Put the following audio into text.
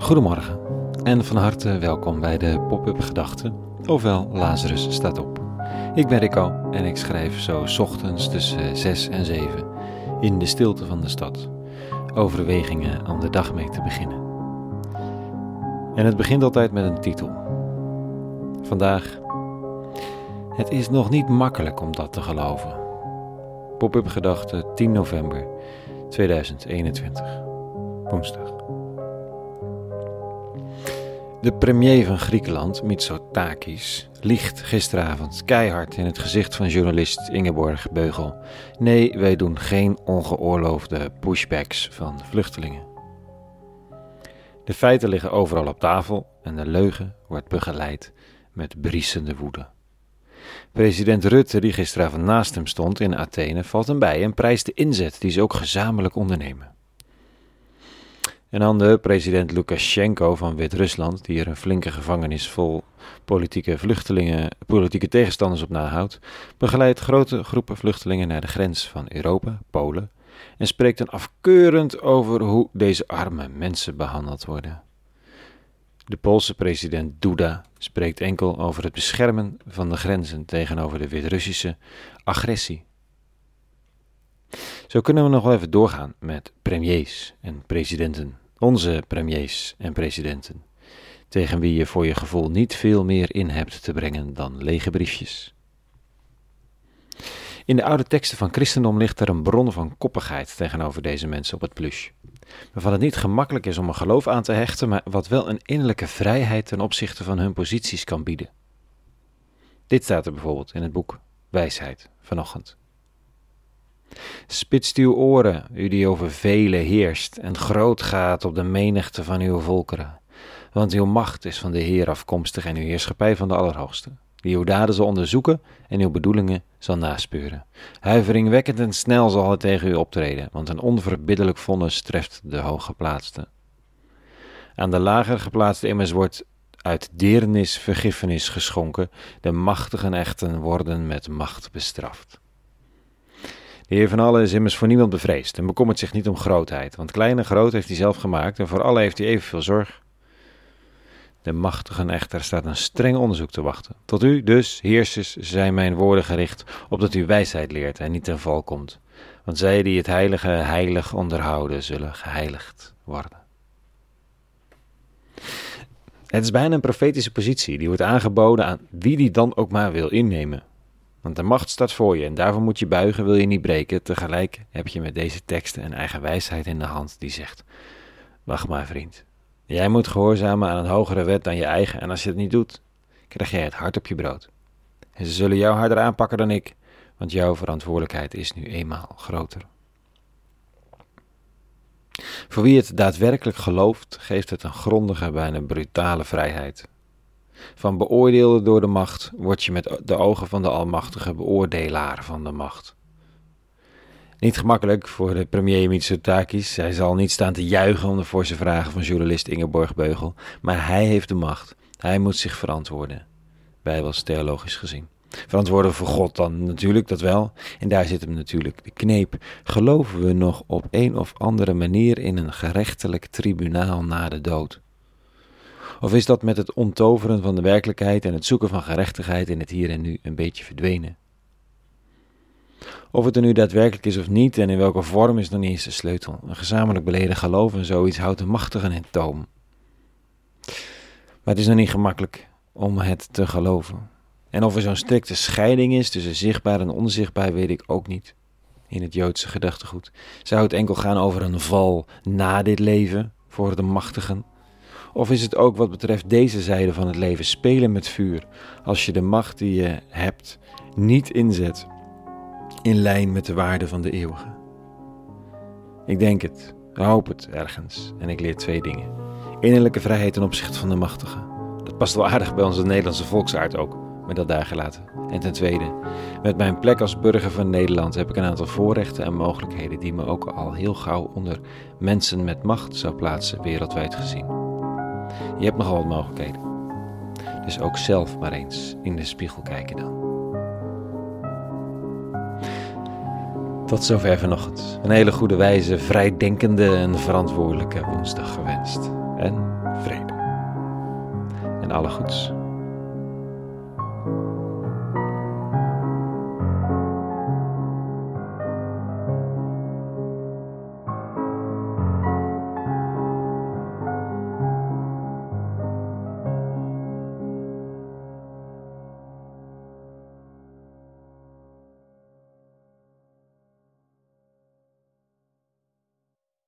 Goedemorgen en van harte welkom bij de Pop-up Gedachten, ofwel Lazarus staat op. Ik ben Rico en ik schrijf zo ochtends tussen 6 en 7 in de stilte van de stad overwegingen om de dag mee te beginnen. En het begint altijd met een titel. Vandaag. Het is nog niet makkelijk om dat te geloven. Pop-up Gedachten 10 november 2021. Woensdag. De premier van Griekenland, Mitsotakis, liegt gisteravond keihard in het gezicht van journalist Ingeborg Beugel. Nee, wij doen geen ongeoorloofde pushbacks van vluchtelingen. De feiten liggen overal op tafel en de leugen wordt begeleid met briesende woede. President Rutte, die gisteravond naast hem stond in Athene, valt hem bij en prijst de inzet die ze ook gezamenlijk ondernemen. En dan de president Lukashenko van Wit-Rusland, die er een flinke gevangenis vol politieke vluchtelingen, politieke tegenstanders op nahoudt, begeleidt grote groepen vluchtelingen naar de grens van Europa, Polen, en spreekt dan afkeurend over hoe deze arme mensen behandeld worden. De Poolse president Duda spreekt enkel over het beschermen van de grenzen tegenover de Wit-Russische agressie. Zo kunnen we nog wel even doorgaan met premiers en presidenten, onze premiers en presidenten, tegen wie je voor je gevoel niet veel meer in hebt te brengen dan lege briefjes. In de oude teksten van christendom ligt er een bron van koppigheid tegenover deze mensen op het plush. Waarvan het niet gemakkelijk is om een geloof aan te hechten, maar wat wel een innerlijke vrijheid ten opzichte van hun posities kan bieden. Dit staat er bijvoorbeeld in het boek Wijsheid vanochtend. Spitst uw oren, u die over velen heerst, en groot gaat op de menigte van uw volkeren. Want uw macht is van de Heer afkomstig en uw heerschappij van de Allerhoogste, die uw daden zal onderzoeken en uw bedoelingen zal naspeuren. Huiveringwekkend en snel zal het tegen u optreden, want een onverbiddelijk vonnis treft de hooggeplaatste. Aan de lager geplaatste immers wordt uit deernis vergiffenis geschonken, de machtigen echten worden met macht bestraft. De Heer van allen is immers voor niemand bevreesd en bekommert zich niet om grootheid, want klein en groot heeft hij zelf gemaakt en voor alle heeft hij evenveel zorg. De machtigen echter staat een streng onderzoek te wachten. Tot u dus, heersers, zijn mijn woorden gericht, opdat u wijsheid leert en niet ten val komt. Want zij die het heilige heilig onderhouden, zullen geheiligd worden. Het is bijna een profetische positie die wordt aangeboden aan wie die dan ook maar wil innemen. Want de macht staat voor je en daarvoor moet je buigen, wil je niet breken. Tegelijk heb je met deze teksten een eigen wijsheid in de hand die zegt: Wacht maar, vriend. Jij moet gehoorzamen aan een hogere wet dan je eigen, en als je het niet doet, krijg jij het hart op je brood. En ze zullen jou harder aanpakken dan ik, want jouw verantwoordelijkheid is nu eenmaal groter. Voor wie het daadwerkelijk gelooft, geeft het een grondige, bijna brutale vrijheid. Van beoordeelde door de macht word je met de ogen van de Almachtige beoordelaar van de macht. Niet gemakkelijk voor de premier Mitsotakis. Hij zal niet staan te juichen om de forse vragen van journalist Ingeborg Beugel. Maar hij heeft de macht. Hij moet zich verantwoorden. Bijbels theologisch gezien. Verantwoorden voor God dan natuurlijk, dat wel. En daar zit hem natuurlijk de kneep. Geloven we nog op een of andere manier in een gerechtelijk tribunaal na de dood? Of is dat met het onttoveren van de werkelijkheid en het zoeken van gerechtigheid in het hier en nu een beetje verdwenen? Of het er nu daadwerkelijk is of niet en in welke vorm is nog niet eens de sleutel. Een gezamenlijk beleden geloof en zoiets houdt de machtigen in toom. Maar het is nog niet gemakkelijk om het te geloven. En of er zo'n strikte scheiding is tussen zichtbaar en onzichtbaar, weet ik ook niet. In het Joodse gedachtegoed. Zou het enkel gaan over een val na dit leven voor de machtigen? Of is het ook wat betreft deze zijde van het leven spelen met vuur, als je de macht die je hebt niet inzet in lijn met de waarde van de eeuwige? Ik denk het, hoop het ergens en ik leer twee dingen. Innerlijke vrijheid ten opzichte van de machtige. Dat past wel aardig bij onze Nederlandse volksaard ook, maar dat daar gelaten. En ten tweede, met mijn plek als burger van Nederland heb ik een aantal voorrechten en mogelijkheden die me ook al heel gauw onder mensen met macht zou plaatsen, wereldwijd gezien. Je hebt nogal wat mogelijkheden. Dus ook zelf maar eens in de spiegel kijken dan. Tot zover vanochtend. Een hele goede wijze, vrijdenkende en verantwoordelijke woensdag gewenst. En vrede. En alle goeds.